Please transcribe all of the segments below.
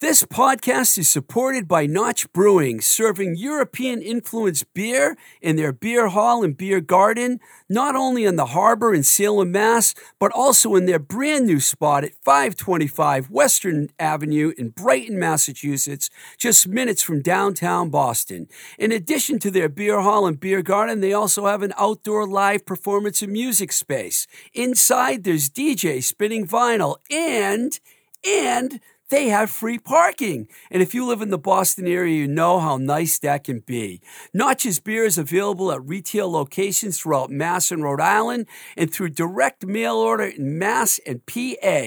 This podcast is supported by Notch Brewing, serving European influenced beer in their beer hall and beer garden, not only in the harbor in Salem, Mass., but also in their brand new spot at 525 Western Avenue in Brighton, Massachusetts, just minutes from downtown Boston. In addition to their beer hall and beer garden, they also have an outdoor live performance and music space. Inside, there's DJ spinning vinyl and, and, they have free parking. And if you live in the Boston area, you know how nice that can be. Notch's beer is available at retail locations throughout Mass and Rhode Island and through direct mail order in Mass and PA.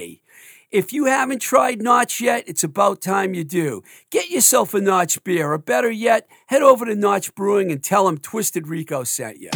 If you haven't tried Notch yet, it's about time you do. Get yourself a Notch beer, or better yet, head over to Notch Brewing and tell them Twisted Rico sent you.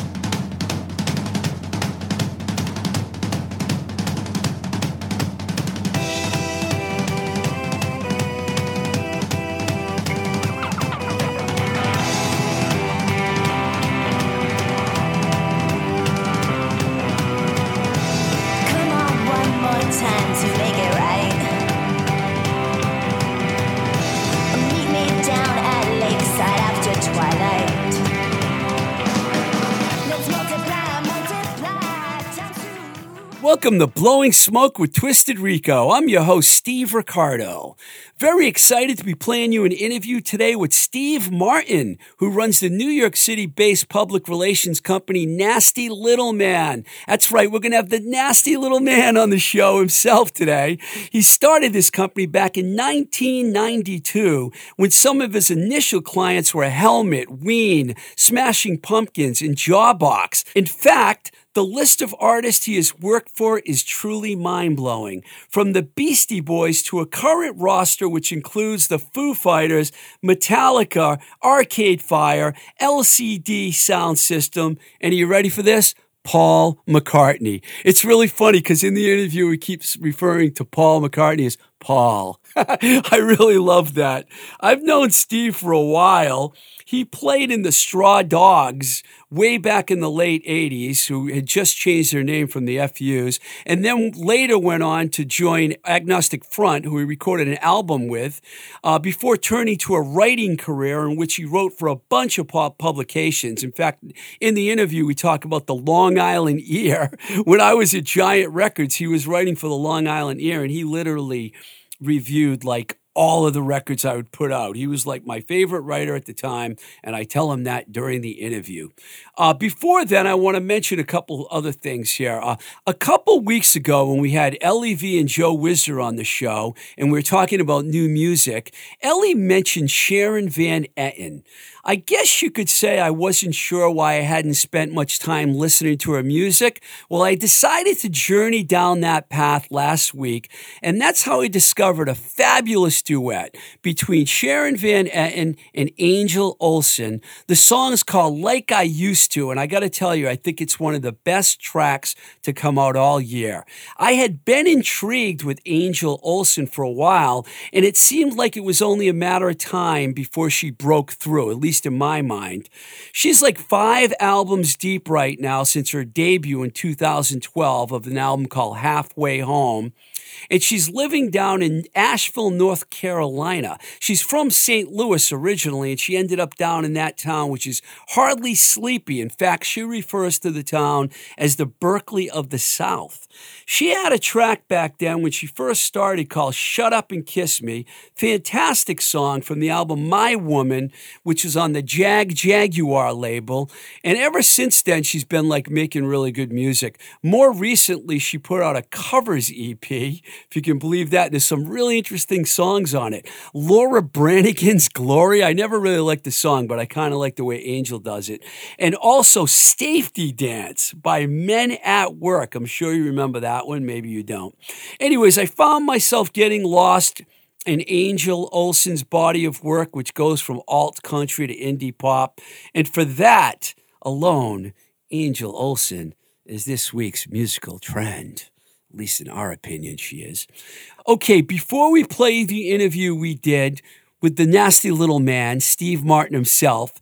Welcome to Blowing Smoke with Twisted Rico. I'm your host, Steve Ricardo. Very excited to be playing you an interview today with Steve Martin, who runs the New York City based public relations company Nasty Little Man. That's right, we're going to have the Nasty Little Man on the show himself today. He started this company back in 1992 when some of his initial clients were Helmet, Ween, Smashing Pumpkins, and Jawbox. In fact, the list of artists he has worked for is truly mind blowing. From the Beastie Boys to a current roster which includes the Foo Fighters, Metallica, Arcade Fire, LCD Soundsystem, and are you ready for this? Paul McCartney. It's really funny because in the interview he keeps referring to Paul McCartney as Paul. I really love that. I've known Steve for a while. He played in the Straw Dogs way back in the late 80s, who had just changed their name from the FUs, and then later went on to join Agnostic Front, who he recorded an album with, uh, before turning to a writing career in which he wrote for a bunch of pop publications. In fact, in the interview, we talk about the Long Island Ear. When I was at Giant Records, he was writing for the Long Island Ear, and he literally reviewed like all of the records I would put out. He was like my favorite writer at the time, and I tell him that during the interview. Uh, before then, I want to mention a couple other things here. Uh, a couple weeks ago, when we had Lev and Joe Wisner on the show, and we were talking about new music, Ellie mentioned Sharon Van Etten. I guess you could say I wasn't sure why I hadn't spent much time listening to her music. Well, I decided to journey down that path last week, and that's how I discovered a fabulous duet between Sharon Van Etten and Angel Olsen. The song is called Like I Used to, and I got to tell you, I think it's one of the best tracks to come out all year. I had been intrigued with Angel Olsen for a while, and it seemed like it was only a matter of time before she broke through, at least in my mind. She's like five albums deep right now since her debut in 2012 of an album called Halfway Home and she's living down in Asheville, North Carolina. She's from St. Louis originally, and she ended up down in that town, which is hardly sleepy. In fact, she refers to the town as the Berkeley of the South. She had a track back then when she first started called Shut Up and Kiss Me. Fantastic song from the album My Woman, which is on the Jagjaguwar label. And ever since then, she's been like making really good music. More recently, she put out a covers EP, if you can believe that. There's some really interesting songs on it. Laura Branigan's Gloria. I never really liked the song, but I kind of like the way Angel does it. And also Safety Dance by Men at Work. I'm sure you remember that one. Maybe you don't. Anyways, I found myself getting lost in Angel Olsen's body of work, which goes from alt country to indie pop. And for that alone, Angel Olsen is this week's musical trend. At least in our opinion, she is. Okay, before we play the interview we did with the nasty little man, Steve Martin himself,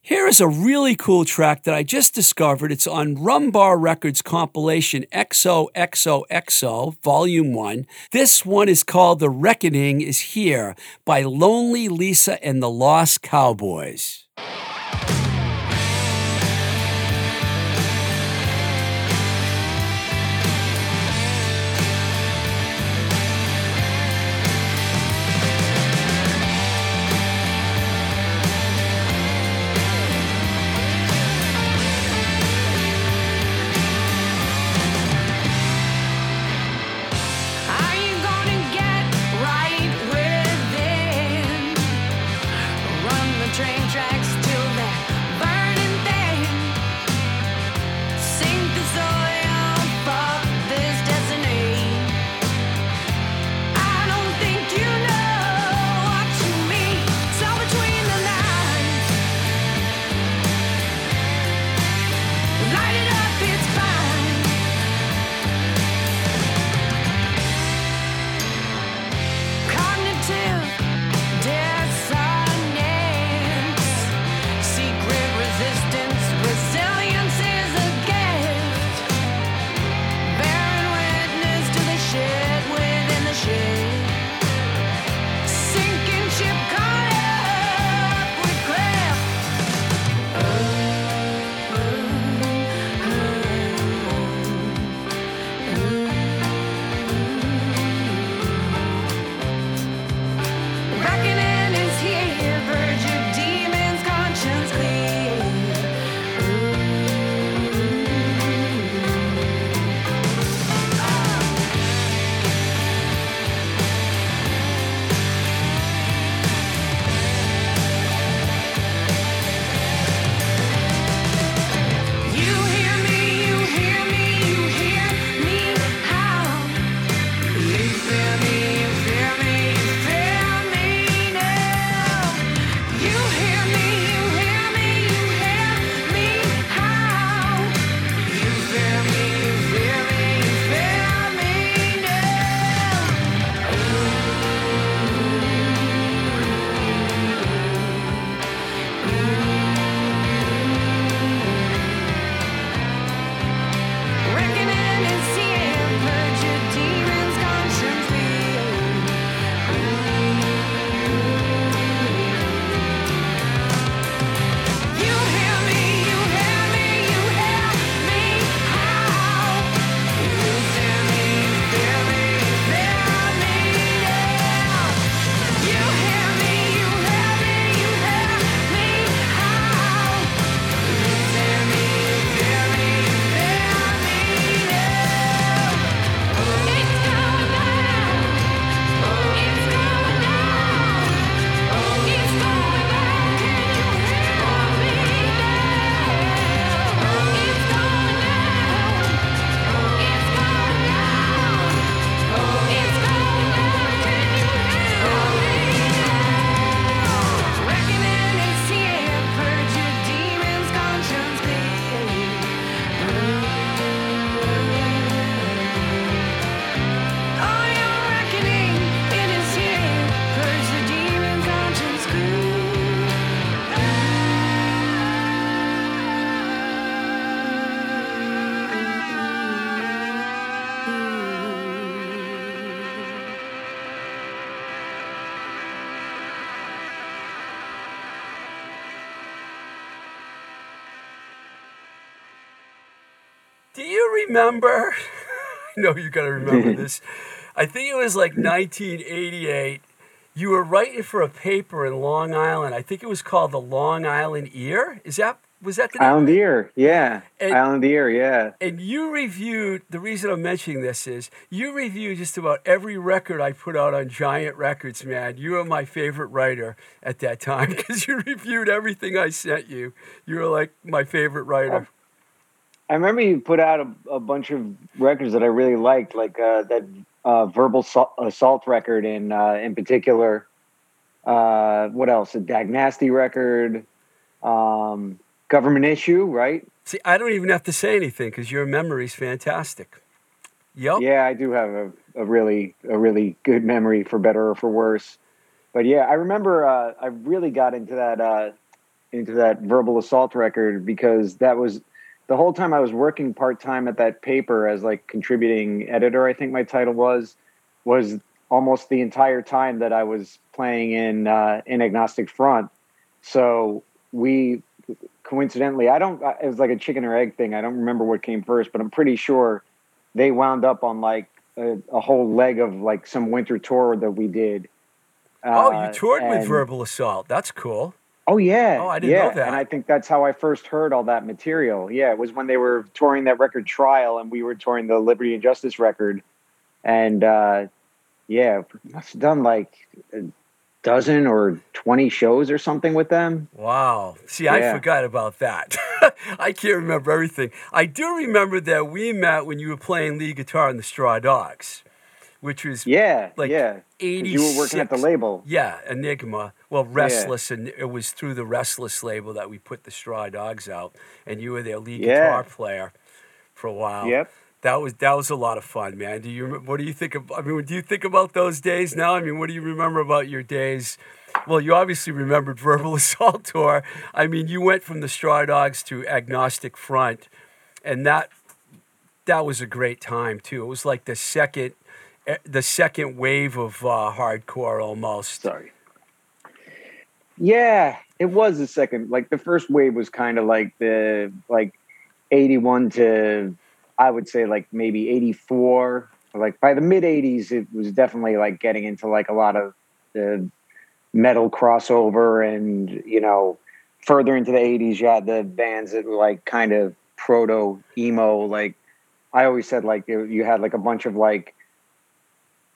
Here is a really cool track that I just discovered. It's on Rumbar Records compilation XOXOXO, Volume 1. This one is called The Reckoning is Here by Lonely Lisa and the Lost Cowboys. Remember? I know you got to remember this. I think it was like 1988. You were writing for a paper in Long Island. I think it was called the Long Island Ear. Is that was that the name? Island Ear, yeah. And- Island Ear, yeah. And you reviewed, the reason I'm mentioning this is you reviewed just about every record I put out on Giant Records, man. You were my favorite writer at that time because you reviewed everything I sent you. You were like my favorite writer. I remember you put out a, a bunch of records that I really liked, like uh, that uh, Verbal Assault, Assault record, in uh, in particular. Uh, what else? A Dag Nasty record, um, Government Issue, right? See, I don't even have to say anything because your memory's fantastic. Yep. Yeah, I do have a, a really a really good memory for better or for worse. But yeah, I remember uh, I really got into that uh, into that verbal assault record because that was the whole time I was working part time at that paper as like contributing editor. I think my title was was almost the entire time that I was playing in uh, in Agnostic Front. So we coincidentally, I don't. It was like a chicken or egg thing. I don't remember what came first, but I'm pretty sure they wound up on like a, a whole leg of like some winter tour that we did. oh, Uh, you toured with Verbal Assault. That's cool. Oh yeah. Oh, I didn't know yeah. that. And I think that's how I first heard all that material. Yeah, it was when they were touring that record Trial and we were touring the Liberty and Justice record. And uh yeah, must have done like a dozen or 20 shows or something with them. Wow. See, I forgot about that. I can't remember everything. I do remember that we met when you were playing lead guitar in the Straw Dogs, which was Yeah, Like yeah. 86. You were working at the label. Yeah, Enigma. Well, Restless, and it was through the Restless label that we put the Straw Dogs out, and you were their lead Yeah. guitar player for a while. Yep. That was that was a lot of fun, man. Do you what do you think of? I mean, do you think about those days now? I mean, what do you remember about your days? Well, you obviously remembered Verbal Assault Tour. I mean, you went from the Straw Dogs to Agnostic Front, and that that was a great time too. It was like the second eh, the second wave of uh, hardcore almost. Sorry. Yeah, it was the second. Like the first wave was kind of like the like 81 to I would say like maybe 84. Like by the mid 80s it was definitely like getting into like a lot of the metal crossover and you know further into the 80s you had the bands that were like kind of proto emo like I always said like you had like a bunch of like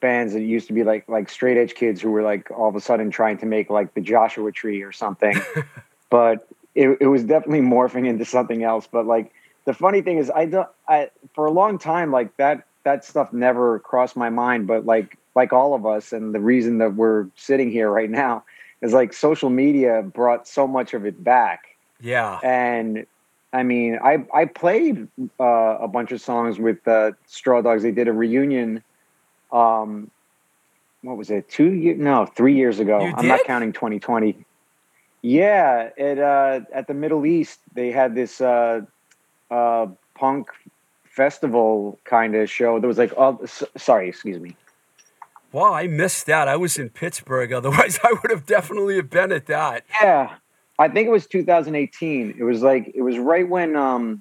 bands that used to be like like straight edge kids who were like all of a sudden trying to make like the Joshua Tree or something. but it, it was definitely morphing into something else. But like the funny thing is, I don't. I for a long time like that that stuff never crossed my mind. But like like all of us, and the reason that we're sitting here right now is like social media brought so much of it back Yeah. and I mean, I I played uh, a bunch of songs with uh, Straw Dogs. They did a reunion. Um, what was it? Two years? No, three years ago. I'm not counting 2020. Yeah, it uh, at the Middle East they had this uh, uh, punk festival kind of show. There was like, oh, s- sorry, excuse me. Wow, I missed that. I was in Pittsburgh. Otherwise, I would have definitely have been at that. Yeah, I think it was 2018. It was like it was right when um,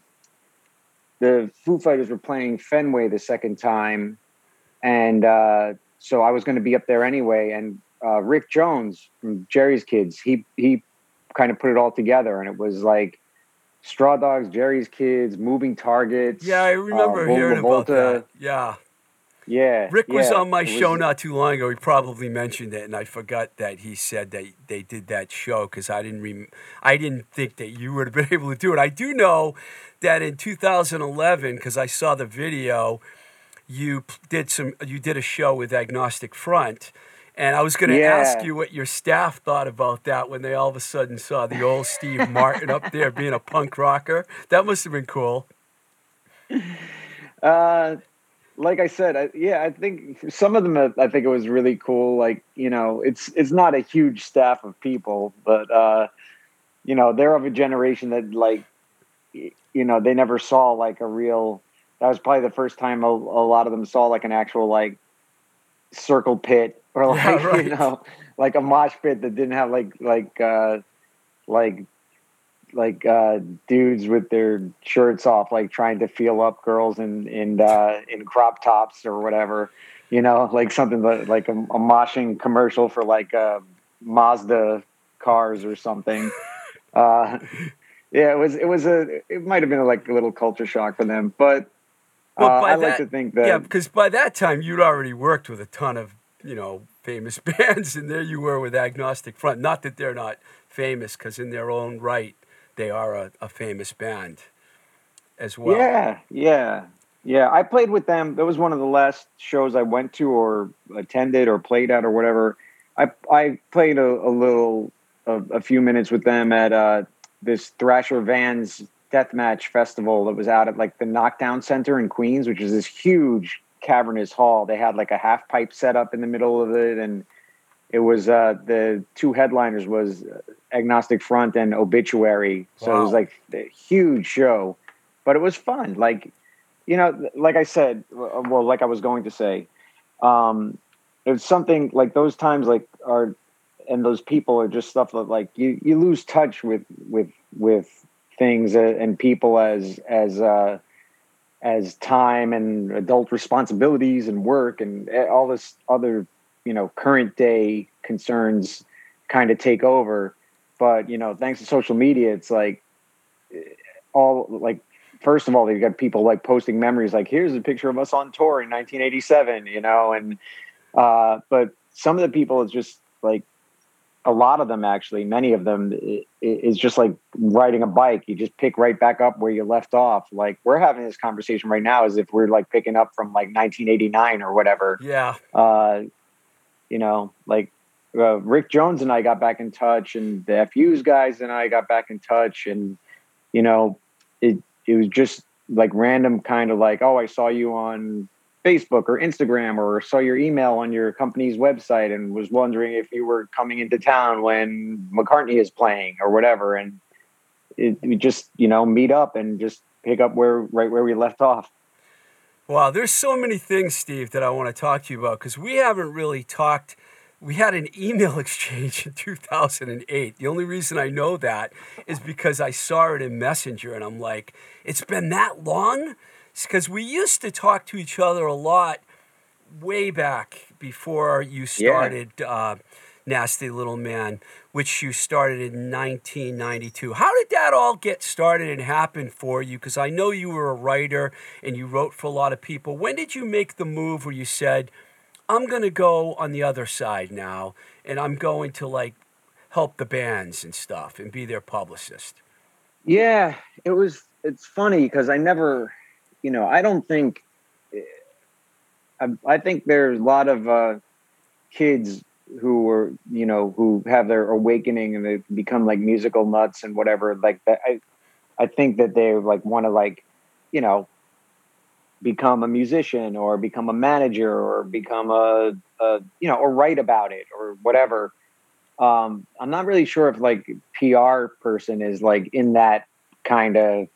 the Foo Fighters were playing Fenway the second time, and uh, so I was going to be up there anyway. And uh, Rick Jones from Jerry's Kids, he he kind of put it all together, and it was like Straw Dogs, Jerry's Kids, Moving Targets. Yeah, I remember uh, hearing about that. Yeah. Yeah, Rick was on my show was- not too long ago. He probably mentioned it, and I forgot that he said that they did that show because I didn't rem- I didn't think that you would have been able to do it. I do know that in 2011, because I saw the video, you did some you did a show with Agnostic Front. And I was going to Yeah. ask you what your staff thought about that when they all of a sudden saw the old Steve Martin up there being a punk rocker. That must have been cool. Uh, like I said, I, yeah, I think some of them, uh, I think it was really cool. Like you know, it's it's not a huge staff of people, but uh, you know, they're of a generation that like, you know, they never saw like a real. That was probably the first time a, a lot of them saw like an actual like circle pit or like Yeah, right. you know, like a mosh pit that didn't have like like uh, like like uh, dudes with their shirts off, like trying to feel up girls in in uh, in crop tops or whatever. You know, like something that, like a, a moshing commercial for like uh, Mazda cars or something. uh, yeah, it was it was a it might have been like a little culture shock for them, but Well, uh, I like to think that Yeah, because by that time you'd already worked with a ton of you know famous bands, and there you were with Agnostic Front. Not that they're not famous, because in their own right they are a, a famous band as well. Yeah, yeah, yeah. I played with them. That was one of the last shows I went to or attended or played at or whatever. I I played a, a little, a, a few minutes with them at uh, this Thrasher Vans Deathmatch Festival that was out at like the Knockdown Center in Queens, which is this huge cavernous hall. They had like a half pipe set up in the middle of it, and it was uh, the two headliners was Agnostic Front and Obituary, so it was like a huge show, but it was fun. Like you know, like I said, well, like I was going to say, um, it's something like those times like are and those people are just stuff that like you you lose touch with with with things and people as as uh as time and adult responsibilities and work and eh, all this other you know current day concerns kind of take over. But you know thanks to social media it's like eh, all like first of all they've got people like posting memories like here's a picture of us on tour in 1987 you know and uh but some of the people it's just like a lot of them actually many of them is just like riding a bike. You just pick right back up where you left off. Like we're having this conversation right now as if we're like picking up from like 1989 or whatever. Yeah. uh, you know, like uh, Rick Jones and I got back in touch, and the FU's guys and I got back in touch, and you know, it it was just like random kind of like, oh, I saw you on Facebook or Instagram, or saw your email on your company's website, and was wondering if you were coming into town when McCartney is playing or whatever, and it, we just you know meet up and just pick up where right where we left off. Wow, there's so many things, Steve, that I want to talk to you about because we haven't really talked. We had an email exchange in 2008. The only reason I know that is because I saw it in Messenger and I'm like, it's been that long? Because we used to talk to each other a lot way back before you started uh, Nasty Little Man, which you started in 1992. How did that all get started and happen for you? Because I know you were a writer and you wrote for a lot of people. When did you make the move where you said, I'm going to go on the other side now and I'm going to like help the bands and stuff and be their publicist? Yeah, it was. It's funny because I never, you know, I don't think. I, I think there's a lot of uh, kids who are, you know, who have their awakening and they become like musical nuts and whatever. Like that, I, I think that they like want to like, you know, become a musician or become a manager or become a, a you know, or write about it or whatever um i'm not really sure if like pr person is like in that kind of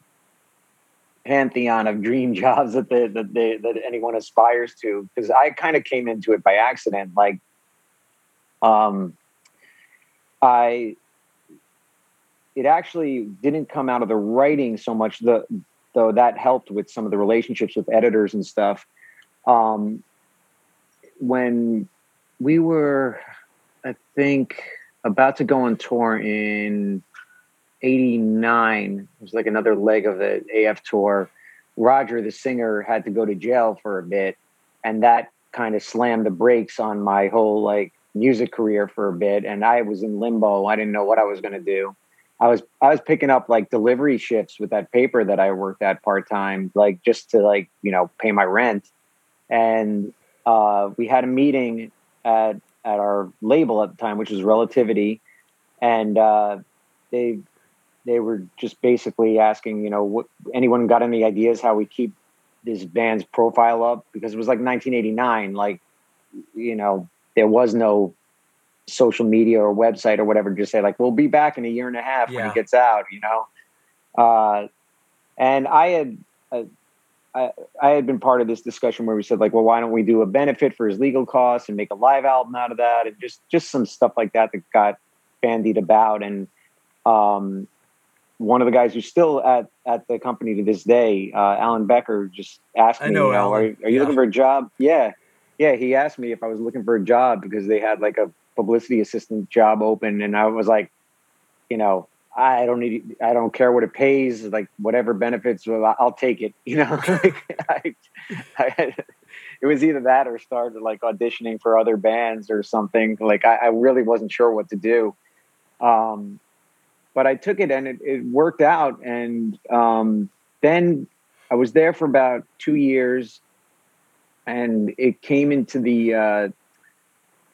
pantheon of dream jobs that they, that they that anyone aspires to because i kind of came into it by accident like um i it actually didn't come out of the writing so much the though that helped with some of the relationships with editors and stuff. Um when we were I think about to go on tour in '89. It was like another leg of the AF tour. Roger, the singer, had to go to jail for a bit, and that kind of slammed the brakes on my whole like music career for a bit. And I was in limbo. I didn't know what I was going to do. I was I was picking up like delivery shifts with that paper that I worked at part time, like just to like you know pay my rent. And uh, we had a meeting at at our label at the time, which was Relativity, and uh, they they were just basically asking, you know, what anyone got any ideas how we keep this band's profile up because it was like 1989, like you know there was no social media or website or whatever. to Just say like we'll be back in a year and a half when Yeah. it gets out, you know. Uh, and I had. Uh, I, I had been part of this discussion where we said like, well, why don't we do a benefit for his legal costs and make a live album out of that, and just just some stuff like that that got bandied about. And um, one of the guys who's still at at the company to this day, uh, Alan Becker, just asked I me, know you know, are, are you Yeah. looking for a job? Yeah, yeah. He asked me if I was looking for a job because they had like a publicity assistant job open, and I was like, you know, I don't need, I don't care what it pays, like whatever benefits, well, I'll take it. You know, I, I, it was either that or started like auditioning for other bands or something. Like I, I really wasn't sure what to do. Um, but I took it and it, it worked out. And um, then I was there for about two years, and it came into the uh,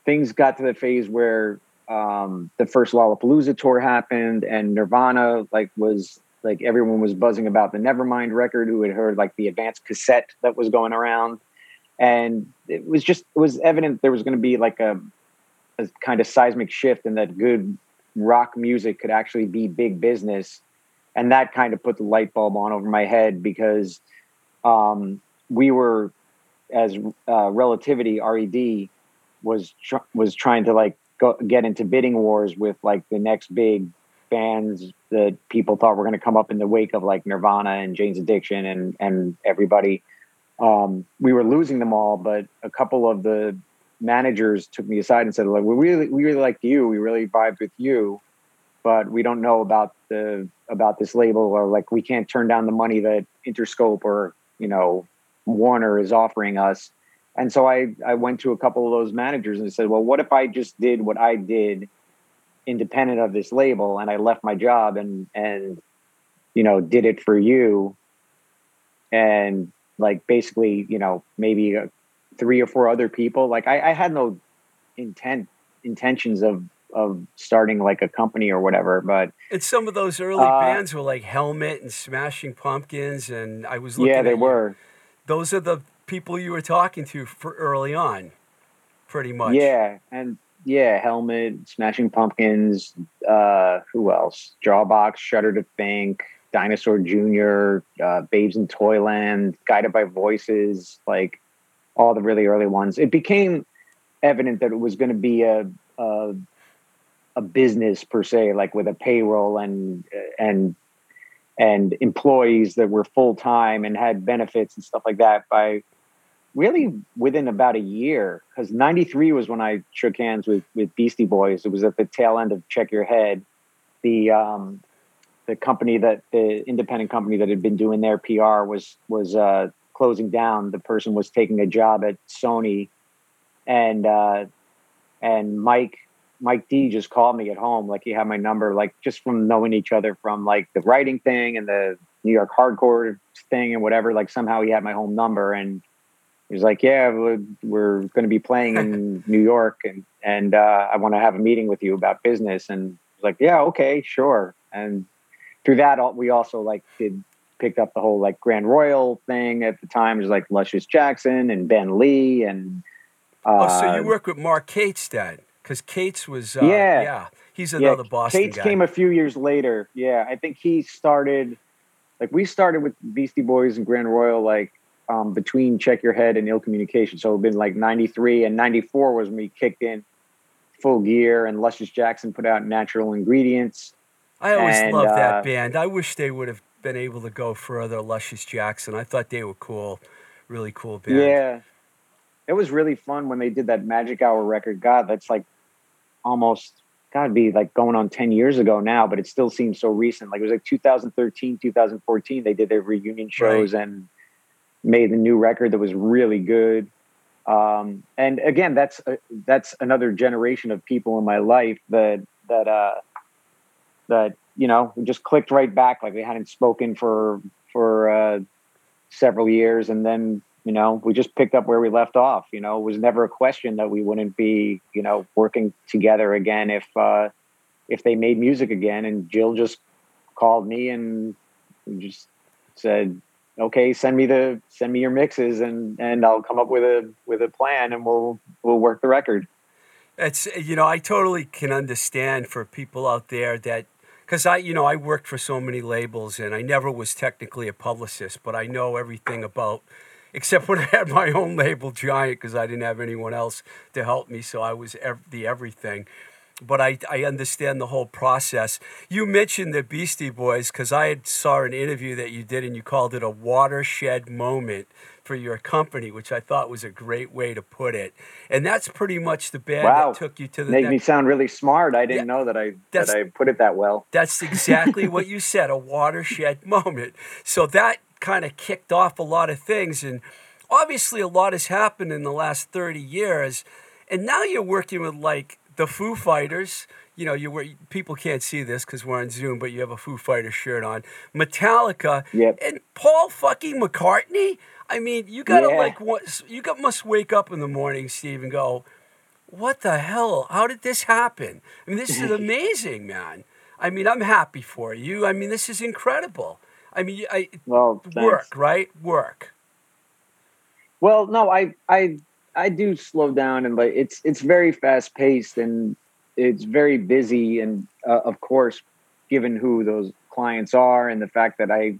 things got to the phase where um, the first Lollapalooza tour happened, and Nirvana like was like everyone was buzzing about the Nevermind record, who had heard like the advanced cassette that was going around, and it was just it was evident there was going to be like a a kind of seismic shift and that good rock music could actually be big business. And that kind of put the light bulb on over my head because um, we were, as uh, Relativity RED was tr- was trying to like go get into bidding wars with like the next big bands that people thought were going to come up in the wake of like Nirvana and Jane's Addiction and and everybody. Um, we were losing them all, but a couple of the managers took me aside and said, "Like, we really, we really like you. We really vibed with you, but we don't know about the about this label, or like we can't turn down the money that Interscope or you know Warner is offering us." And so I I went to a couple of those managers and said, "Well, what if I just did what I did, independent of this label, and I left my job and and you know did it for you, and like basically you know maybe uh, three or four other people. Like I, I had no intent intentions of of starting like a company or whatever, but And some of those early Uh, bands were like Helmet and Smashing Pumpkins, and I was looking yeah, at they you. were. Those are the people you were talking to for early on, pretty much. Yeah, and yeah, Helmet, Smashing Pumpkins, uh, who else? Jawbox, Shudder to Think, Dinosaur Jr., uh, Babes in Toyland, Guided by Voices, like all the really early ones. It became evident that it was going to be a, a a business per se, like with a payroll and and and employees that were full time and had benefits and stuff like that by really within about a year because 93 was when i shook hands with with beastie boys it was at the tail end of check your head the um the company that the independent company that had been doing their pr was was uh closing down the person was taking a job at sony and uh and mike mike d just called me at home like he had my number like just from knowing each other from like the writing thing and the new york hardcore thing and whatever like somehow he had my home number and he was like, "Yeah, we're, we're going to be playing in New York, and and uh, I want to have a meeting with you about business." And I was like, "Yeah, okay, sure." And through that, we also like did picked up the whole like Grand Royal thing at the time. It was like Luscious Jackson and Ben Lee, and uh, Oh, so you work with Mark Kates then? Because Kates was, uh, Yeah. yeah, he's yeah, another Boston Kates guy. came a few years later. Yeah, I think he started like we started with Beastie Boys and Grand Royal like um, between Check Your Head and Ill Communication. So it'd been like '93 and '94 was when we kicked in full gear and Luscious Jackson put out Natural Ingredients. I always and, loved uh, that band. I wish they would have been able to go further. Luscious Jackson. I thought they were cool, really cool band. Yeah, it was really fun when they did that Magic Hour record. God, that's like almost God be like going on 10 years ago now, but it still seems so recent. Like it was like 2013, 2014, they did their reunion shows and made a new record that was really good. Um, and again, that's uh, that's another generation of people in my life that that uh, that you know we just clicked right back. Like we hadn't spoken for for uh, several years, and then you know we just picked up where we left off. You know, it was never a question that we wouldn't be you know working together again if uh, if they made music again. And Jill just called me and just said, "Okay, send me the send me your mixes, and and I'll come up with a with a plan, and we'll we'll work the record." It's you know I totally can understand for people out there that because I you know I worked for so many labels and I never was technically a publicist, but I know everything about except when I had my own label Giant because I didn't have anyone else to help me, so I was ev- the everything. But I, I understand the whole process. You mentioned the Beastie Boys because I had saw an interview that you did and you called it a watershed moment for your company, which I thought was a great way to put it. And that's pretty much the band Wow. that took you to the Make next me sound really smart. I didn't Yeah, know that I that I put it that well. That's exactly what you said, a watershed moment. So that kind of kicked off a lot of things. And obviously, a lot has happened in the last 30 years. And now you're working with like the Foo Fighters. You know, you were, people can't see this because we're on Zoom, but you have a Foo Fighter shirt on. Metallica Yep. and Paul fucking McCartney. I mean, you gotta Yeah. like what you got must wake up in the morning, Steve, and go, what the hell? How did this happen? I mean, this is amazing, man. I mean, I'm happy for you. I mean, this is incredible. I mean, I Well, thanks. work, right? Work. Well, no, I I I do slow down and like it's it's very fast paced and it's very busy and uh, of course given who those clients are and the fact that I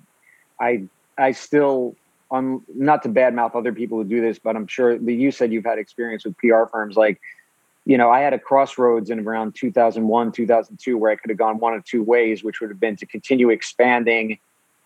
I I still I'm not to badmouth other people who do this but I'm sure you said you've had experience with PR firms like you know I had a crossroads in around 2001 2002 where I could have gone one of two ways which would have been to continue expanding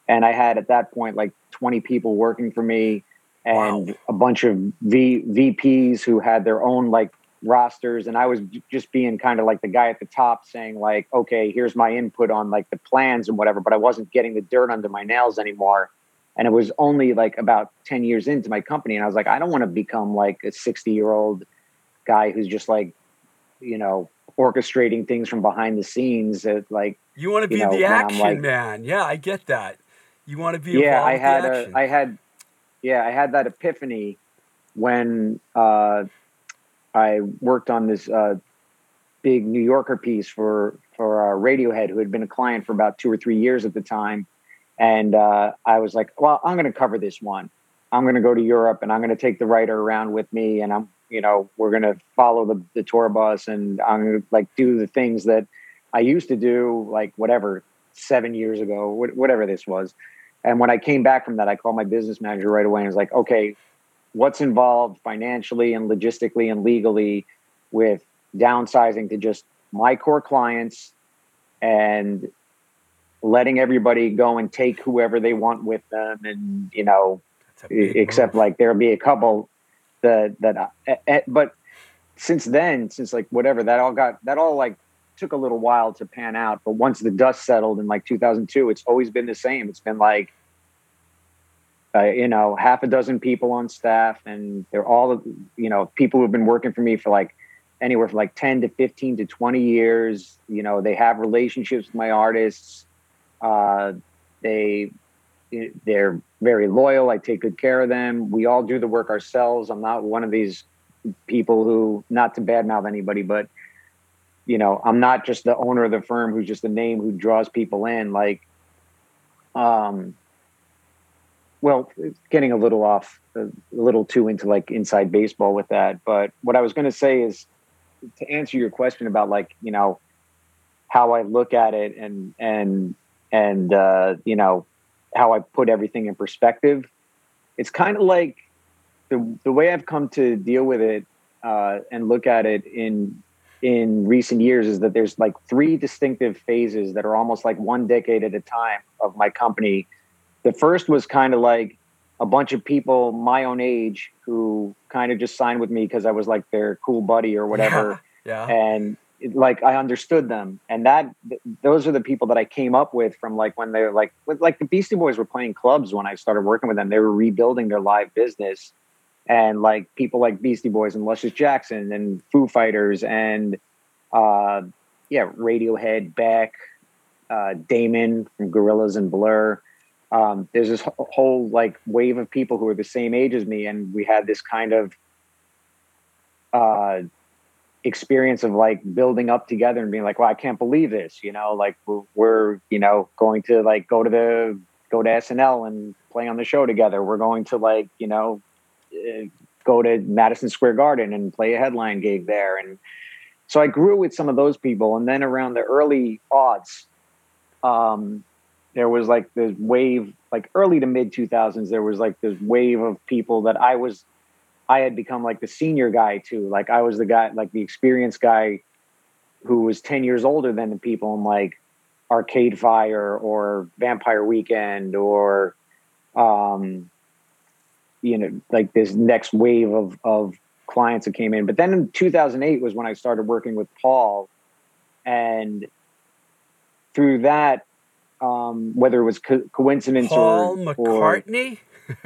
and I had at that point like 20 people working for me and Wow. a bunch of v, VPs who had their own like rosters and I was just being kind of like the guy at the top saying like okay here's my input on like the plans and whatever but I wasn't getting the dirt under my nails anymore and it was only like about 10 years into my company and I was like I don't want to become like a 60 year old guy who's just like you know orchestrating things from behind the scenes at like You want to be you know, the action like- man. Yeah, I get that. You want to be yeah i had a i had yeah i had that epiphany when uh i worked on this uh big new yorker piece for for uh, radiohead who had been a client for about two or three years at the time. And uh i was like well i'm going to cover this one. I'm going to go to europe and i'm going to take the writer around with me and i'm you know we're going to follow the, the tour bus and i'm going to like do the things that i used to do like whatever seven years ago wh- whatever this was. And when I came back from that, I called my business manager right away and was like, okay, what's involved financially and logistically and legally with downsizing to just my core clients and letting everybody go and take whoever they want with them and you know That's a big except move. like there'll be a couple that that I, eh, eh, but since then since like whatever that all got that all like took a little while to pan out but once the dust settled in like 2002 it's always been the same it's been like uh, you know half a dozen people on staff and they're all you know people who've been working for me for like anywhere from like 10 to 15 to 20 years. You know they have relationships with my artists. Uh, they they're very loyal. I take good care of them. We all do the work ourselves. I'm not one of these people who not to badmouth anybody but you know i'm not just the owner of the firm who's just a name who draws people in. Like um well getting a little off a little too into like inside baseball with that. But what i was going to say is to answer your question about like you know how i look at it and and and uh you know how i put everything in perspective it's kind of like the the way i've come to deal with it uh and look at it in in recent years is that there's like three distinctive phases that are almost like one decade at a time of my company the first was kind of like a bunch of people my own age who kind of just signed with me because I was like their cool buddy or whatever. Yeah. And it- like I understood them. And that th- those are the people that I came up with from like when they were like with like the Beastie Boys were playing clubs when I started working with them. They were rebuilding their live business. And like people like Beastie Boys and Luscious Jackson and Foo Fighters and uh yeah, Radiohead, Beck, uh Damon from Gorillaz and Blur um, there's this whole like wave of people who are the same age as me, and we had this kind of uh, experience of like building up together and being like, "Well, I can't believe this," you know, like we're, you know going to like go to the go to SNL and play on the show together. We're going to like you know uh, go to Madison Square Garden and play a headline gig there, and so I grew with some of those people, and then around the early odds. Um, there was like this wave, like early to mid 2000s, there was like this wave of people that I was, I had become like the senior guy too. Like I was the guy, like the experienced guy who was 10 years older than the people in like Arcade Fire or Vampire Weekend or, um, you know, like this next wave of, of clients that came in. But then in 2008 was when I started working with Paul. And through that, um, whether it was co- coincidence Paul or, or McCartney?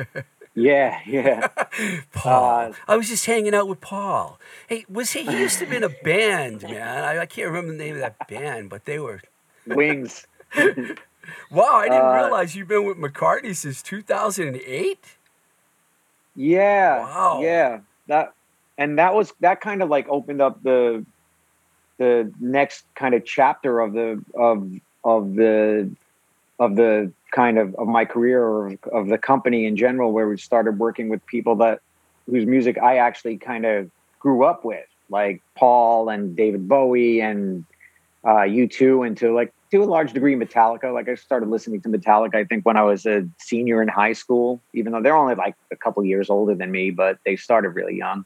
yeah, yeah, Paul. Uh, I was just hanging out with Paul. Hey, was he? He used to be in a band, man. I, I can't remember the name of that band, but they were. wings. Wow, I didn't Uh, realize you've been with McCartney since 2008. Yeah, Wow. yeah. That and that was that kind of like opened up the the next kind of chapter of the of of the of the kind of of my career or of, the company in general, where we started working with people that whose music I actually kind of grew up with, like Paul and David Bowie and uh, U2, and to like to a large degree Metallica. Like I started listening to Metallica, I think when I was a senior in high school, even though they're only like a couple years older than me, but they started really young.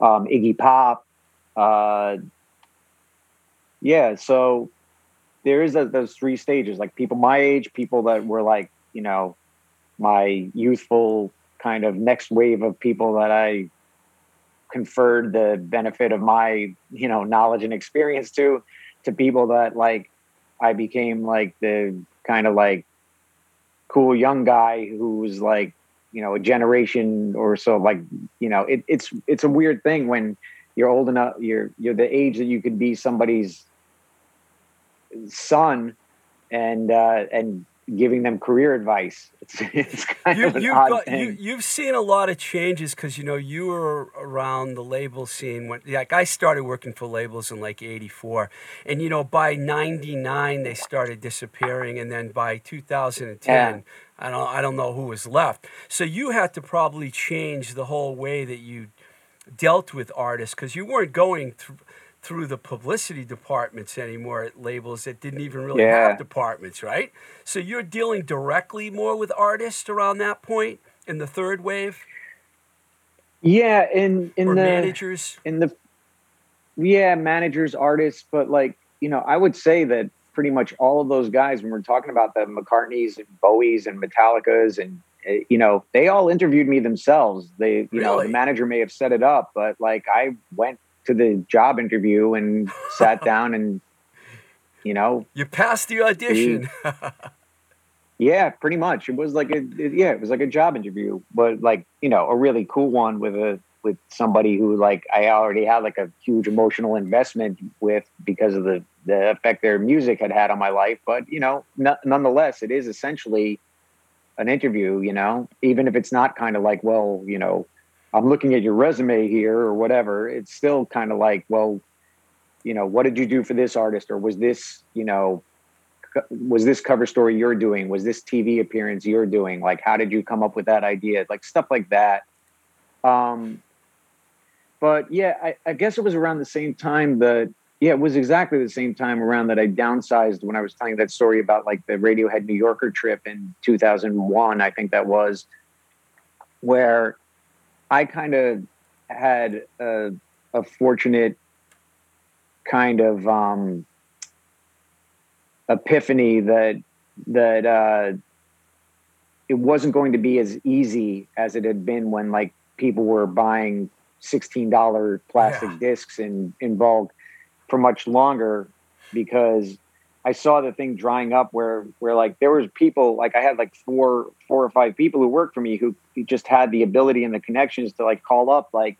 Um, Iggy Pop, uh, yeah. So there is a, those three stages, like people my age, people that were like, you know, my youthful kind of next wave of people that I conferred the benefit of my, you know, knowledge and experience to, to people that like I became like the kind of like cool young guy who was like, you know, a generation or so like, you know, it, it's it's a weird thing when you're old enough, you're you're the age that you could be somebody's son and uh and giving them career advice. It's it's kind you, of an you've odd got thing. you, you've seen a lot of changes because you know you were around the label scene when like I started working for labels in like '84, and you know by '99 they started disappearing, and then by 2010. Yeah. I don't, I don't know who was left. So you had to probably change the whole way that you dealt with artists because you weren't going through through the publicity departments anymore at labels that didn't even really Yeah. have departments, right? So you're dealing directly more with artists around that point in the third wave yeah, in in or the managers. in the yeah managers artists but like you know i would say that pretty much all of those guys when we're talking about the mccartneys and bowies and metallicas and uh, you know they all interviewed me themselves they you know the manager may have set it up but like i went to the job interview and sat down and you know You passed the audition. yeah, pretty much. It was like a it- yeah, it was like a job interview, but like you know, a really cool one with a with somebody who like I already had like a huge emotional investment with because of the the effect their music had had on my life. But you know, no, nonetheless, it is essentially an interview. You know, even if it's not kind of like, well, you know, I'm looking at your resume here or whatever. It's still kind of like, well, you know, what did you do for this artist, or was this, you know, was this cover story you're doing? Was this TV appearance you're doing? Like, how did you come up with that idea? Like stuff like that. Um, but yeah, I, I guess it was around the same time that yeah, it was exactly the same time around that I downsized when I was telling that story about like the Radiohead New Yorker trip in 2001. I think that was where I kind of had a, a fortunate kind of um, epiphany that that uh, it wasn't going to be as easy as it had been when like people were buying sixteen dollar plastic Yeah. discs in in bulk for much longer because I saw the thing drying up where where like there was people like I had like four four or five people who worked for me who, just had the ability and the connections to like call up like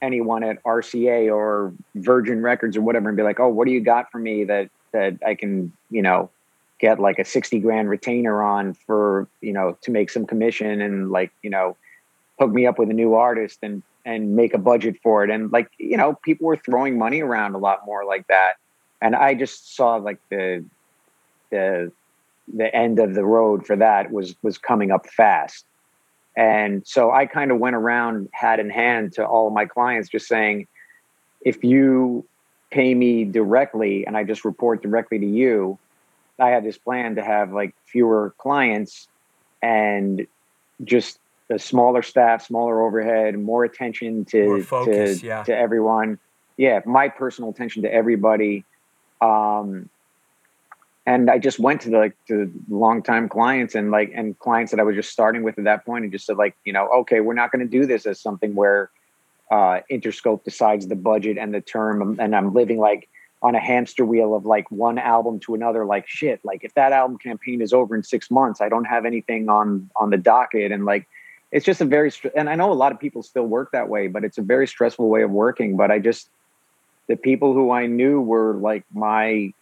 anyone at RCA or Virgin Records or whatever and be like, "Oh, what do you got for me that that I can, you know, get like a 60 grand retainer on for, you know, to make some commission and like, you know, hook me up with a new artist and and make a budget for it." And like, you know, people were throwing money around a lot more like that. And I just saw like the the the end of the road for that was was coming up fast. And so I kind of went around hat in hand to all of my clients, just saying, if you pay me directly and I just report directly to you, I had this plan to have like fewer clients and just a smaller staff, smaller overhead, more attention to focus, to, yeah. to everyone. Yeah, my personal attention to everybody. Um, and I just went to the like to longtime clients and like and clients that I was just starting with at that point and just said like you know okay we're not going to do this as something where uh, Interscope decides the budget and the term and I'm living like on a hamster wheel of like one album to another like shit like if that album campaign is over in six months I don't have anything on on the docket. And like it's just a very and I know a lot of people still work that way but it's a very stressful way of working but I just the people who I knew were like my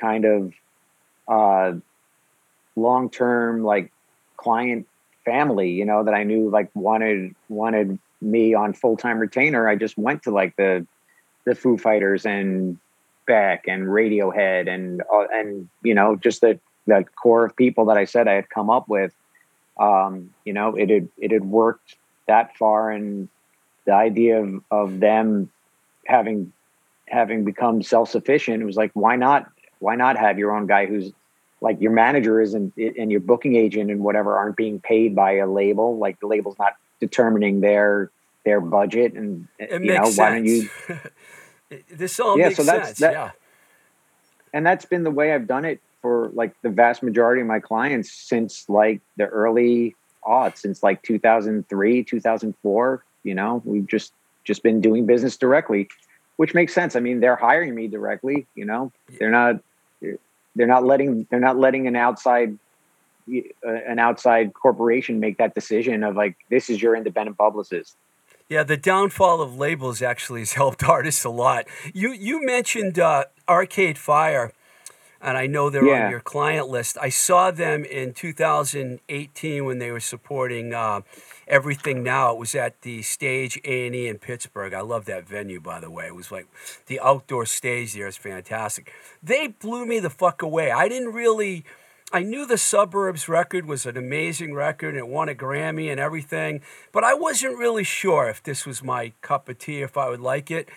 kind of uh, long term like client family, you know, that I knew like wanted wanted me on full time retainer. I just went to like the the Foo Fighters and Beck and Radiohead and uh, and you know just the that core of people that I said I had come up with. Um, you know, it had it had worked that far, and the idea of, of them having having become self sufficient, it was like, why not? Why not have your own guy who's like your manager isn't and your booking agent and whatever aren't being paid by a label. Like the label's not determining their their budget, and It you know makes why don't you? this all Yeah, makes so that's- sense. that- yeah. and that's been the way I've done it for like the vast majority of my clients since like the early aughts, since like 2003, 2004. You know, we've just just been doing business directly, which makes sense. I mean, they're hiring me directly. You know, they're not they're not letting they're not letting an outside uh, an outside corporation make that decision of like this is your independent publicist. Yeah, the downfall of labels actually has helped artists a lot. You you mentioned uh, Arcade Fire, and I know they're Yeah. on your client list. I saw them in 2018 when they were supporting uh, Everything Now. It was at the Stage A and E in Pittsburgh. I love that venue, by the way. It was like the outdoor stage there is fantastic. They blew me the fuck away. I didn't really. I knew the Suburbs record was an amazing record and it won a Grammy and everything, but I wasn't really sure if this was my cup of tea, if I would like it.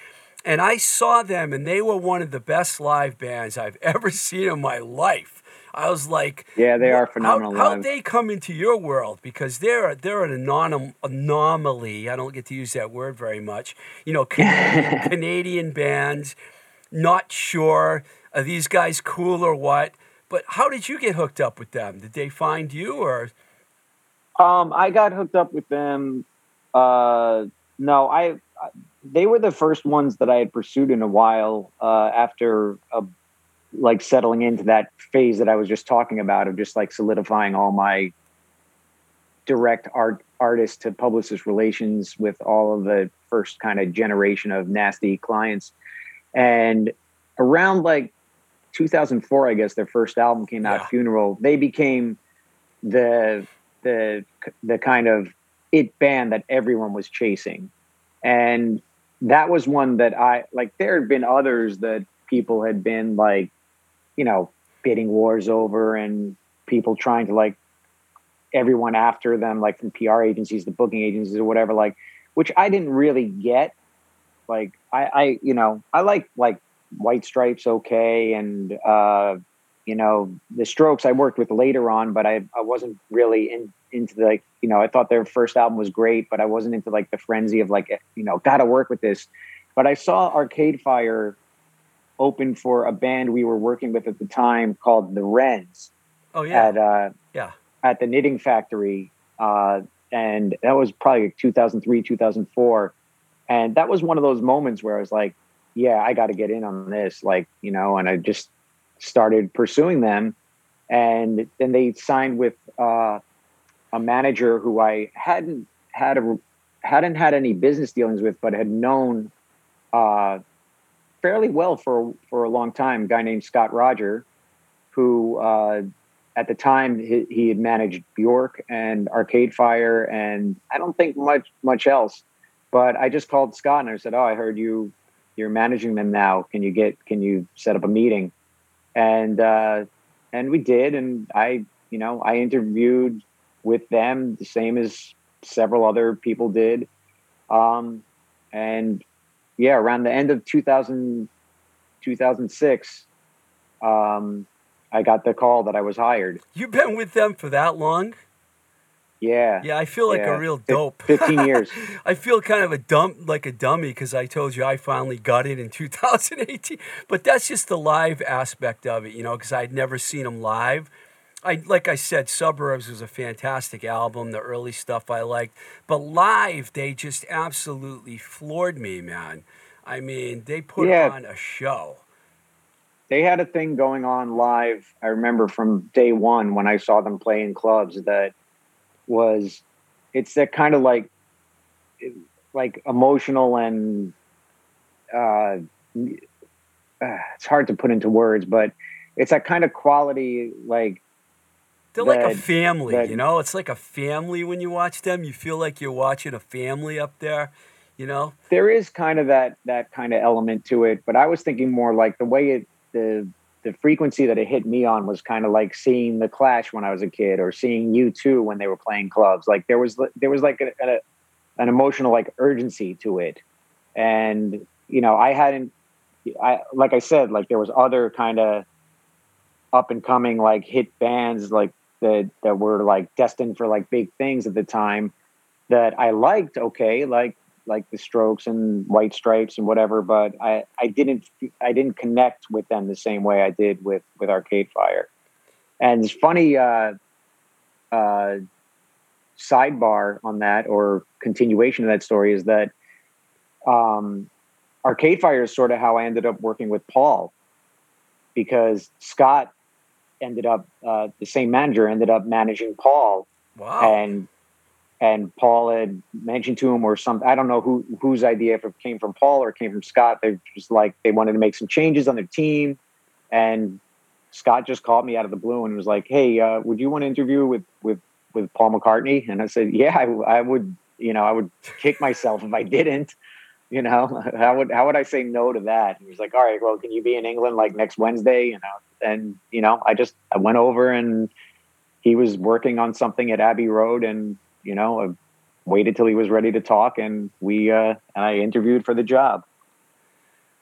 And I saw them and they were one of the best live bands I've ever seen in my life. I was like, Yeah, they are phenomenal How, how'd they come into your world? Because they're they're an anom- anomaly. I don't get to use that word very much. You know, Canadian, Canadian bands. Not sure are these guys cool or what. But how did you get hooked up with them? Did they find you or? Um, I got hooked up with them. Uh, no, I, I- they were the first ones that I had pursued in a while. Uh, after uh, like settling into that phase that I was just talking about of just like solidifying all my direct art artist to publicist relations with all of the first kind of generation of nasty clients, and around like 2004, I guess their first album came out, Yeah. Funeral. They became the the the kind of it band that everyone was chasing and that was one that i like there had been others that people had been like you know bidding wars over and people trying to like everyone after them like from pr agencies the booking agencies or whatever like which i didn't really get. Like i i you know i like like white stripes okay and uh you know the strokes i worked with later on but i i wasn't really in into the like you know i thought their first album was great but i wasn't into like the frenzy of like you know gotta work with this. But i saw arcade fire open for a band we were working with at the time called the wrens Oh yeah, at uh yeah. at the knitting factory uh and that was probably like 2003 2004 and that was one of those moments where i was like yeah i got to get in on this like you know and i just started pursuing them and then they signed with uh a manager who i hadn't had a hadn't had any business dealings with but had known uh fairly well for for a long time a guy named scott rodger who uh at the time he, he had managed Bjork and Arcade Fire and I don't think much much else. But I just called Scott and I said, "Oh, I heard you you're managing them now. Can you get can you set up a meeting?" And uh, and we did, and I you know I interviewed with them the same as several other people did, um, and yeah, around the end of 2000, 2006, um, I got the call that I was hired. You've been with them for that long? Yeah. Yeah, I feel like Yeah. a real dope. 15 years. I feel kind of a dumb, like a dummy, because I told you I finally got it in 2018. But that's just the live aspect of it, you know, because I'd never seen them live. I like I said, Suburbs was a fantastic album. The early stuff I liked, but live they just absolutely floored me, man. I mean, they put Yeah. on a show. they had a thing going on live. I remember from day one when I saw them play in clubs that was, it's that kind of like, like emotional and, uh, uh, it's hard to put into words, but it's that kind of quality, like They're like a family, that- you know. It's like a family when you watch them. You feel like you're watching a family up there, you know. there is kind of that that kind of element to it but i was thinking more like the way it the the frequency that it hit me on was kind of like seeing the clash when i was a kid or seeing you 2 when they were playing clubs. Like there was there was like a, a an emotional like urgency to it, and you know I hadn't, I like I said like there was other kind of up and coming like hit bands like that that were like destined for like big things at the time that I liked okay like like the Strokes and White Stripes and whatever but I I didn't I didn't connect with them the same way I did with with Arcade Fire and it's funny uh uh sidebar on that or continuation of that story is that um Arcade Fire is sort of how I ended up working with Paul because Scott ended up uh, the same manager ended up managing Paul Wow. and and Paul had mentioned to him or something. I don't know who whose idea if it came from Paul or came from Scott. They're just like they wanted to make some changes on their team, and Scott just called me out of the blue and was like, "Hey, uh, would you want to interview with with with Paul McCartney?" And I said, "Yeah, I, I would. You know, I would kick myself if I didn't. You know, how would how would I say no to that?" And he was like, "All right, well, can you be in England like next Wednesday?" You know, and you know, I just I went over and he was working on something at Abbey Road, and you know, I waited till he was ready to talk, and we uh, and I interviewed for the job.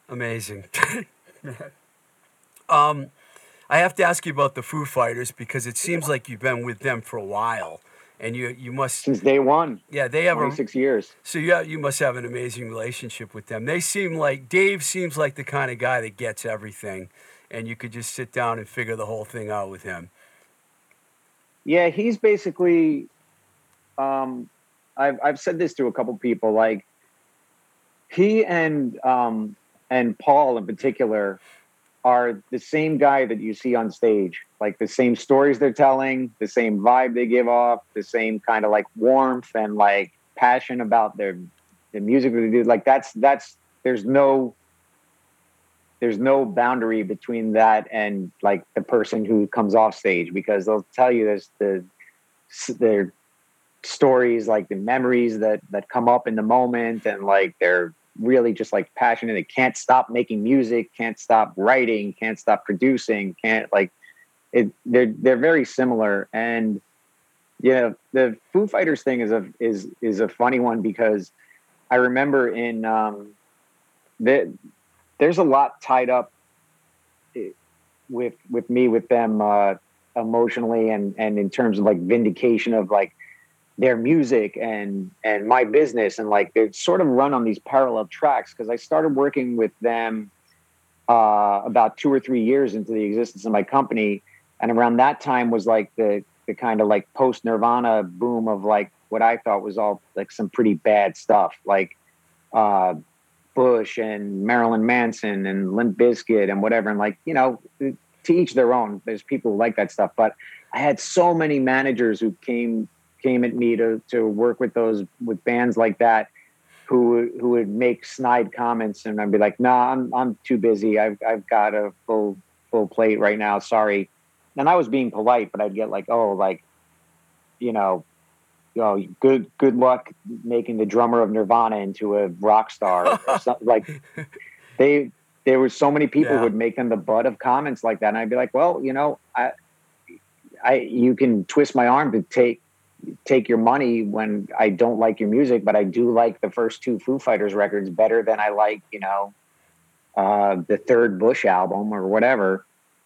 Amazing. um, I have to ask you about the Foo Fighters because it seems like you've been with them for a while, and you you must Since day one, yeah they have 26 years. so yeah you must have an amazing relationship with them. They seem like Dave seems like the kind of guy that gets everything, and you could just sit down and figure the whole thing out with him. Yeah, he's basically. Um, I've I've said this to a couple people. Like he and um, and Paul in particular are the same guy that you see on stage. Like the same stories they're telling, the same vibe they give off, the same kind of like warmth and like passion about their the music that they do. Like that's that's there's no there's no boundary between that and like the person who comes off stage because they'll tell you there's the their stories like the memories that that come up in the moment and like they're really just like passionate. They can't stop making music can't stop writing can't stop producing can't like it they're they're very similar. And you know the foo fighters thing is a is is a funny one because i remember in um the, there's a lot tied up eh, with with me with them uh emotionally and and in terms of like vindication of like their music and and my business and like they're sort of run on these parallel tracks because I started working with them uh, about two or three years into the existence of my company, and around that time was like the the kind of like post Nirvana boom of like what I thought was all like some pretty bad stuff like uh, Bush and Marilyn Manson and Limp Bizkit and whatever. And like you know to each their own. There's people who like that stuff, but I had so many managers who came came at me to to work with those with bands like that who who would make snide comments and I'd be like, "Nah, I'm I'm too busy. I've I've got a full full plate right now. Sorry." And I was being polite, but I'd get like, "Oh, like, you know, oh, good good luck making the drummer of Nirvana into a rock star." or something. Like they there were so many people Yeah. who would make them the butt of comments like that, and I'd be like, "Well, you know, I I you can twist my arm to take take your money when I don't like your music, but I do like the first two Foo Fighters records better than I like, you know, uh, the third Bush album or whatever.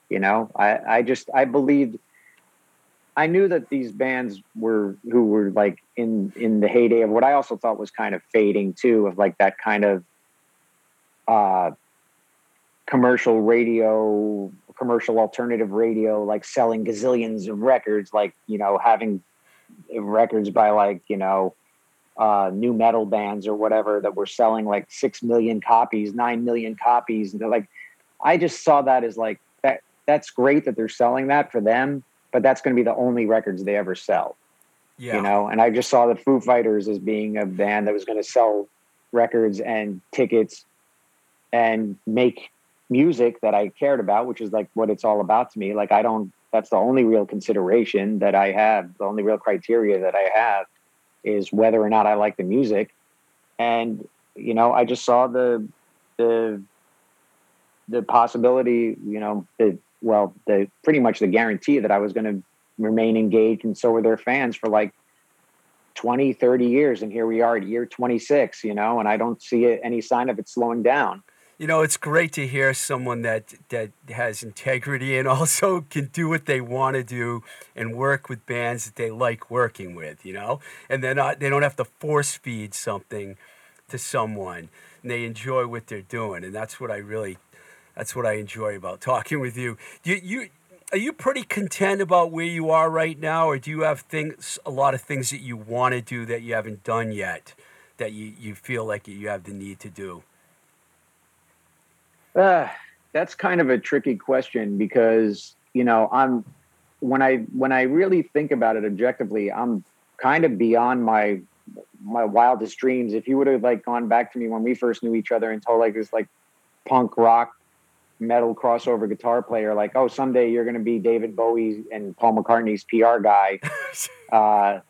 You know, I, I just I believed I knew that these bands were who were like in in the heyday of what I also thought was kind of fading too, of like that kind of uh commercial radio commercial alternative radio like selling gazillions of records like you know having records by like you know uh nu metal bands or whatever that were selling like six million copies nine million copies. And they're like i just saw that as like that that's great that they're selling that for them but that's going to be the only records they ever sell. Yeah. you know and i just saw the foo fighters as being a band that was going to sell records and tickets and make music that i cared about which is like what it's all about to me. Like i don't that's the only real consideration that i have the only real criteria that i have is whether or not i like the music and you know i just saw the the the possibility you know the well the pretty much the guarantee that i was going to remain engaged and so were their fans for like 20, 30 years. And here we are at year 26, you know, and I don't see any sign of it slowing down. You know, it's great to hear someone that that has integrity and also can do what they want to do and work with bands that they like working with. You know, and they're not they don't have to force feed something to someone. And they enjoy what they're doing, and that's what I really that's what I enjoy about talking with you. You you are you pretty content about where you are right now, or do you have things a lot of things that you want to do that you haven't done yet that you you feel like you have the need to do? Uh, that's kind of a tricky question because you know I'm when I when I really think about it objectively, I'm kind of beyond my my wildest dreams. If you would have like gone back to me when we first knew each other and told like this like punk rock metal crossover guitar player, like oh someday you're going to be David Bowie and Paul McCartney's PR guy, uh,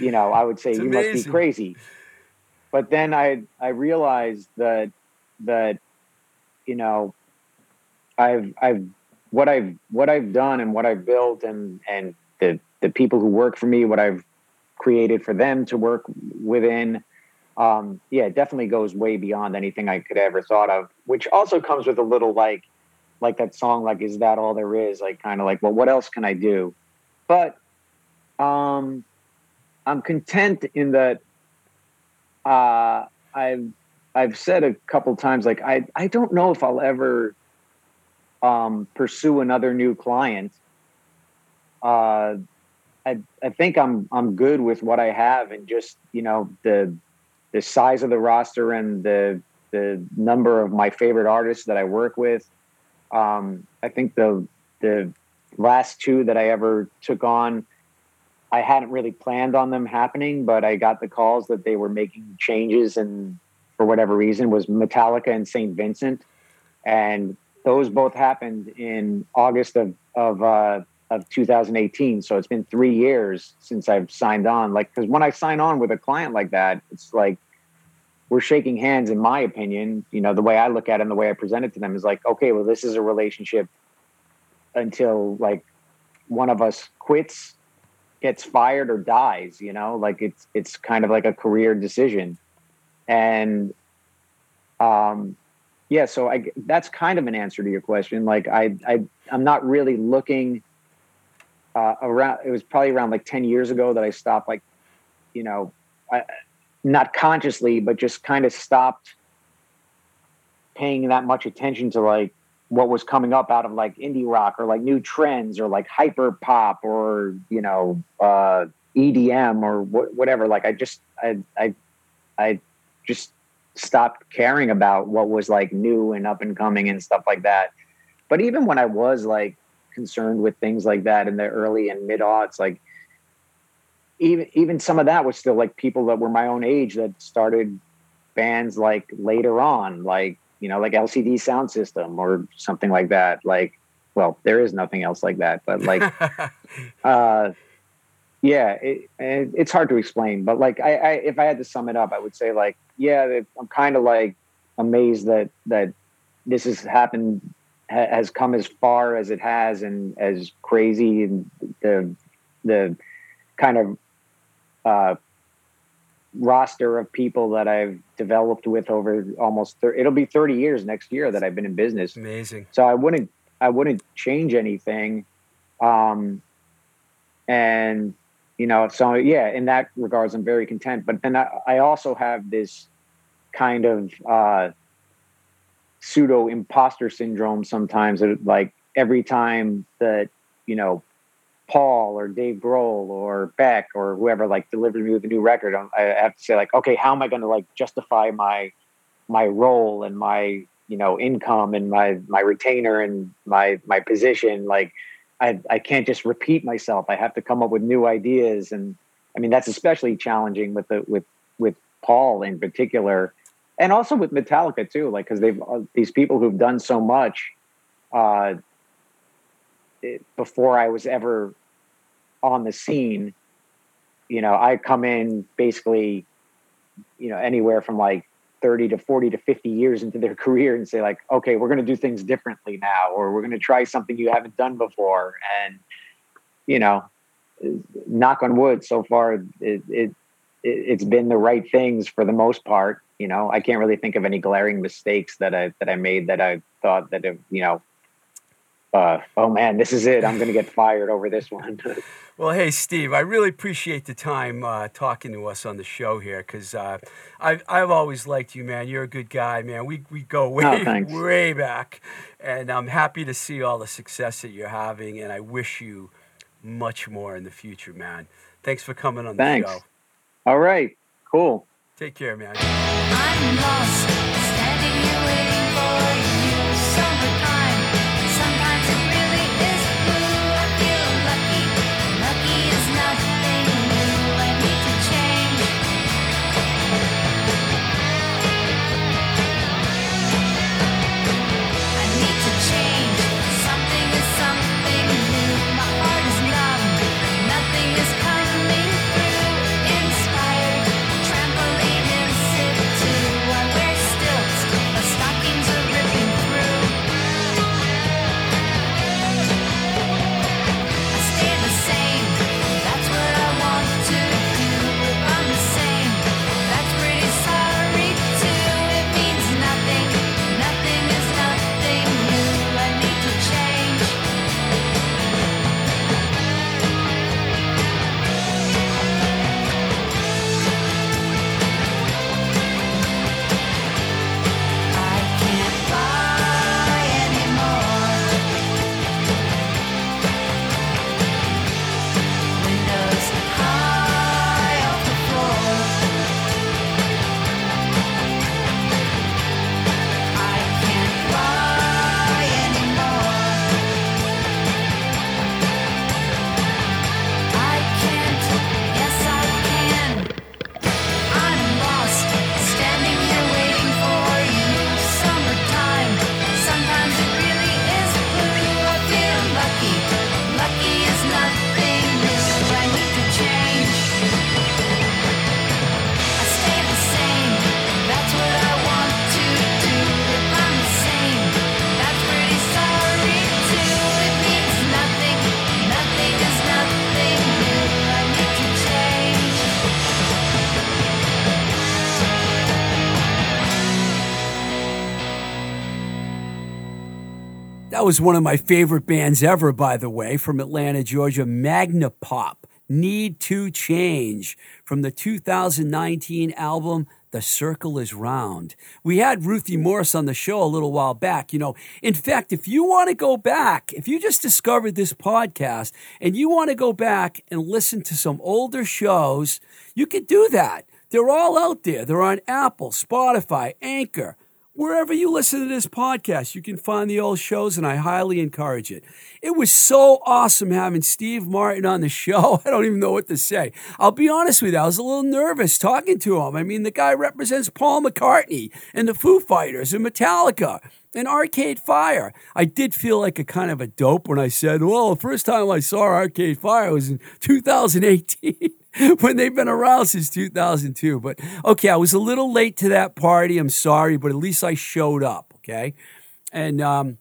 you know I would say you must be crazy. But then I I realized that that you know I've I've what I've what I've done and what I've built and and the the people who work for me, what I've created for them to work within. Um, yeah, it definitely goes way beyond anything I could ever thought of. Which also comes with a little like like that song, like is that all there is? Like kind of like, well, what else can I do? But um, I'm content in that uh, I've I've said a couple times like I I don't know if I'll ever um, pursue another new client. Uh, I I think I'm I'm good with what I have and just you know the the size of the roster and the the number of my favorite artists that I work with. Um, I think the the last two that I ever took on, I hadn't really planned on them happening, but I got the calls that they were making changes and for whatever reason was Metallica and St. Vincent. And those both happened in August of of uh, of 2018. So it's been three years since I've signed on. Like, because when I sign on with a client like that, it's like we're shaking hands. In my opinion, you know, the way I look at it and the way I present it to them is like, okay, well, this is a relationship until like one of us quits, gets fired, or dies. You know, like it's it's kind of like a career decision, and um yeah so i that's kind of an answer to your question. Like i i i'm not really looking uh around it was probably around like 10 years ago that i stopped like you know I, not consciously but just kind of stopped paying that much attention to like what was coming up out of like indie rock or like new trends or like hyper pop or you know uh edm or wh- whatever. Like i just i i i just stopped caring about what was like new and up and coming and stuff like that. But even when I was like concerned with things like that in the early and mid aughts, like even even some of that was still like people that were my own age that started bands like later on, like you know, like LCD Soundsystem or something like that. Like, well, there is nothing else like that, but like uh yeah it, it, it's hard to explain but like I, I if i had to sum it up i would say like yeah i'm kind of like amazed that that this has happened ha, has come as far as it has and as crazy and the the kind of uh roster of people that i've developed with over almost thir- it'll be 30 years next year that i've been in business Amazing. so I wouldn't I wouldn't change anything. Um, and you know, so yeah, in that regards, I'm very content. But then I, I also have this kind of uh, pseudo imposter syndrome sometimes. That like every time that you know Paul or Dave Grohl or Beck or whoever like delivers me with a new record, I'm- I have to say like, okay, how am I going to like justify my my role and my you know income and my my retainer and my my position like i i can't just repeat myself. I have to come up with new ideas. And i mean that's especially challenging with the with with paul in particular and also with metallica too like because they've uh, these people who've done so much uh it- before i was ever on the scene you know i come in basically you know anywhere from like 30 to 40 to 50 years into their career and say like okay we're going to do things differently now or we're going to try something you haven't done before and you know knock on wood, so far it, it, it it's been the right things for the most part. You know, I can't really think of any glaring mistakes that I that I made that I thought that have, you know, uh, oh man, this is it. I'm going to get fired over this one. Well, hey, Steve, I really appreciate the time uh, talking to us on the show here because uh, I've, I've always liked you, man. You're a good guy, man. We, we go way, thanks. way back. And I'm happy to see all the success that you're having. And I wish you much more in the future, man. Thanks for coming on the Thanks. show. All right, cool. Take care, man. Was one of my favorite bands ever, by the way, from Atlanta, Georgia, Magnapop. Need to Change from the 2019 album The Circle is Round. We had Ruthie Morris on the show a little while back. You know, in fact, if you want to go back, if you just discovered this podcast and you want to go back and listen to some older shows, you could do that. They're all out there. They're on Apple, Spotify, Anchor. Wherever you listen to this podcast, you can find the old shows, and I highly encourage it. It was so awesome having Steve Martin on the show. I don't even know what to say. I'll be honest with you, I was a little nervous talking to him. I mean, the guy represents Paul McCartney and the Foo Fighters and Metallica and Arcade Fire. I did feel like a kind of a dope when I said, well, the first time I saw Arcade Fire was in 2018. when they've been around since 2002. But okay, I was a little late to that party. I'm sorry, but at least I showed up. Okay. And um,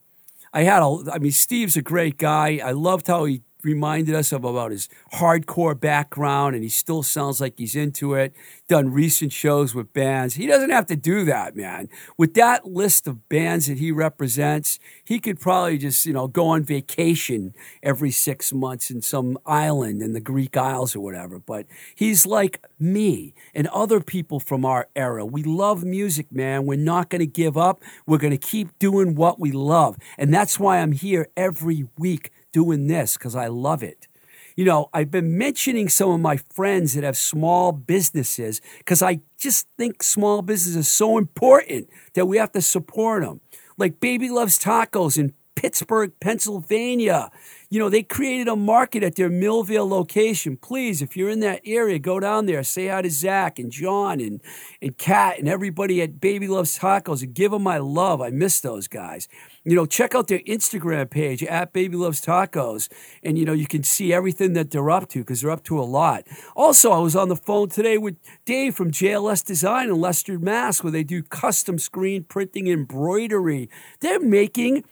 I had a, I mean, Steve's a great guy. I loved how he reminded us of about his hardcore background and he still sounds like he's into it. Done recent shows with bands. He doesn't have to do that man. With that list of bands that he represents he could probably just you know go on vacation every six months in some island in the greek isles or whatever. But he's like me and other people from our era. We love music man. We're not going to give up. We're going to keep doing what we love. And that's why i'm here every week doing this because I love it. You know, I've been mentioning some of my friends that have small businesses because I just think small business is so important that we have to support them. Like Baby Loves Tacos in Pittsburgh, Pennsylvania. You know, they created a market at their Millvale location. Please, if you're in that area, go down there, say hi to Zach and John and, and Kat and everybody at Baby Loves Tacos and give them my love. I miss those guys. You know, check out their Instagram page at Baby Loves Tacos, and you know you can see everything that they're up to because they're up to a lot. Also, I was on the phone today with Dave from JLS Design in Leicester, Mass, where they do custom screen printing embroidery. They're making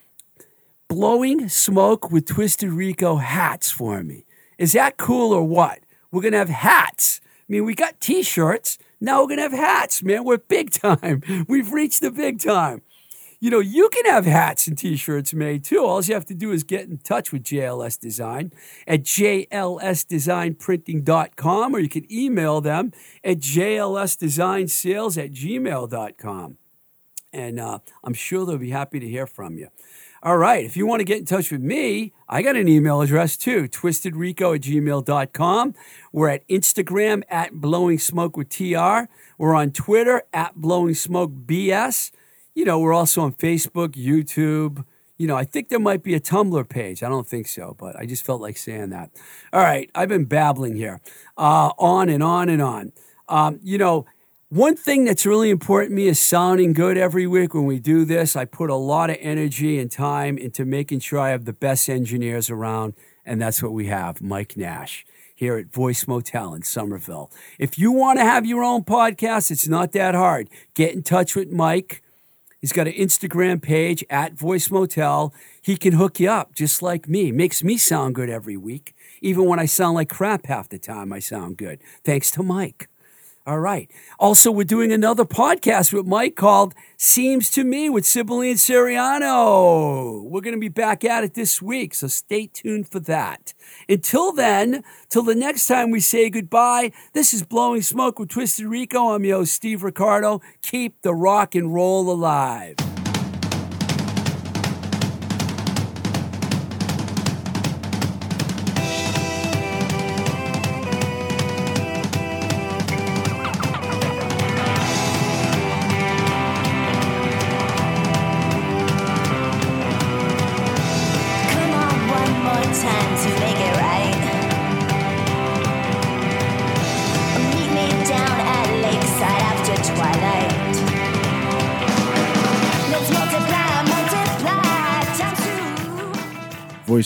blowing smoke with Twisted Rico hats for me. Is that cool or what? We're to have hats. I mean, we got t shirts. Now we're to have hats, man. We're big time. We've reached the big time. You know, you can have hats and t shirts made too. All you have to do is get in touch with JLS Design at jlsdesignprinting.com or you can email them at jlsdesignsales at gmail.com. And uh, I'm sure they'll be happy to hear from you. All right. If you want to get in touch with me, I got an email address too, twistedrico at gmail.com. We're at Instagram at blowing smoke with TR. We're on Twitter at blowing smoke BS. You know, we're also on Facebook, YouTube. You know, I think there might be a Tumblr page. I don't think so, but I just felt like saying that. All right. I've been babbling here, uh, on and on and on. Um, you know, one thing that's really important to me is sounding good every week when we do this. I put a lot of energy and time into making sure I have the best engineers around, and that's what we have Mike Nash here at Voice Motel in Somerville. If you want to have your own podcast, it's not that hard. Get in touch with Mike. He's got an Instagram page at Voice Motel. He can hook you up just like me. Makes me sound good every week. Even when I sound like crap half the time, I sound good. Thanks to Mike. All right. Also, we're doing another podcast with Mike called Seems to Me with Sibylline Siriano. We're going to be back at it this week, so stay tuned for that. Until then, till the next time we say goodbye, this is Blowing Smoke with Twisted Rico. I'm your host, Steve Ricardo. Keep the rock and roll alive.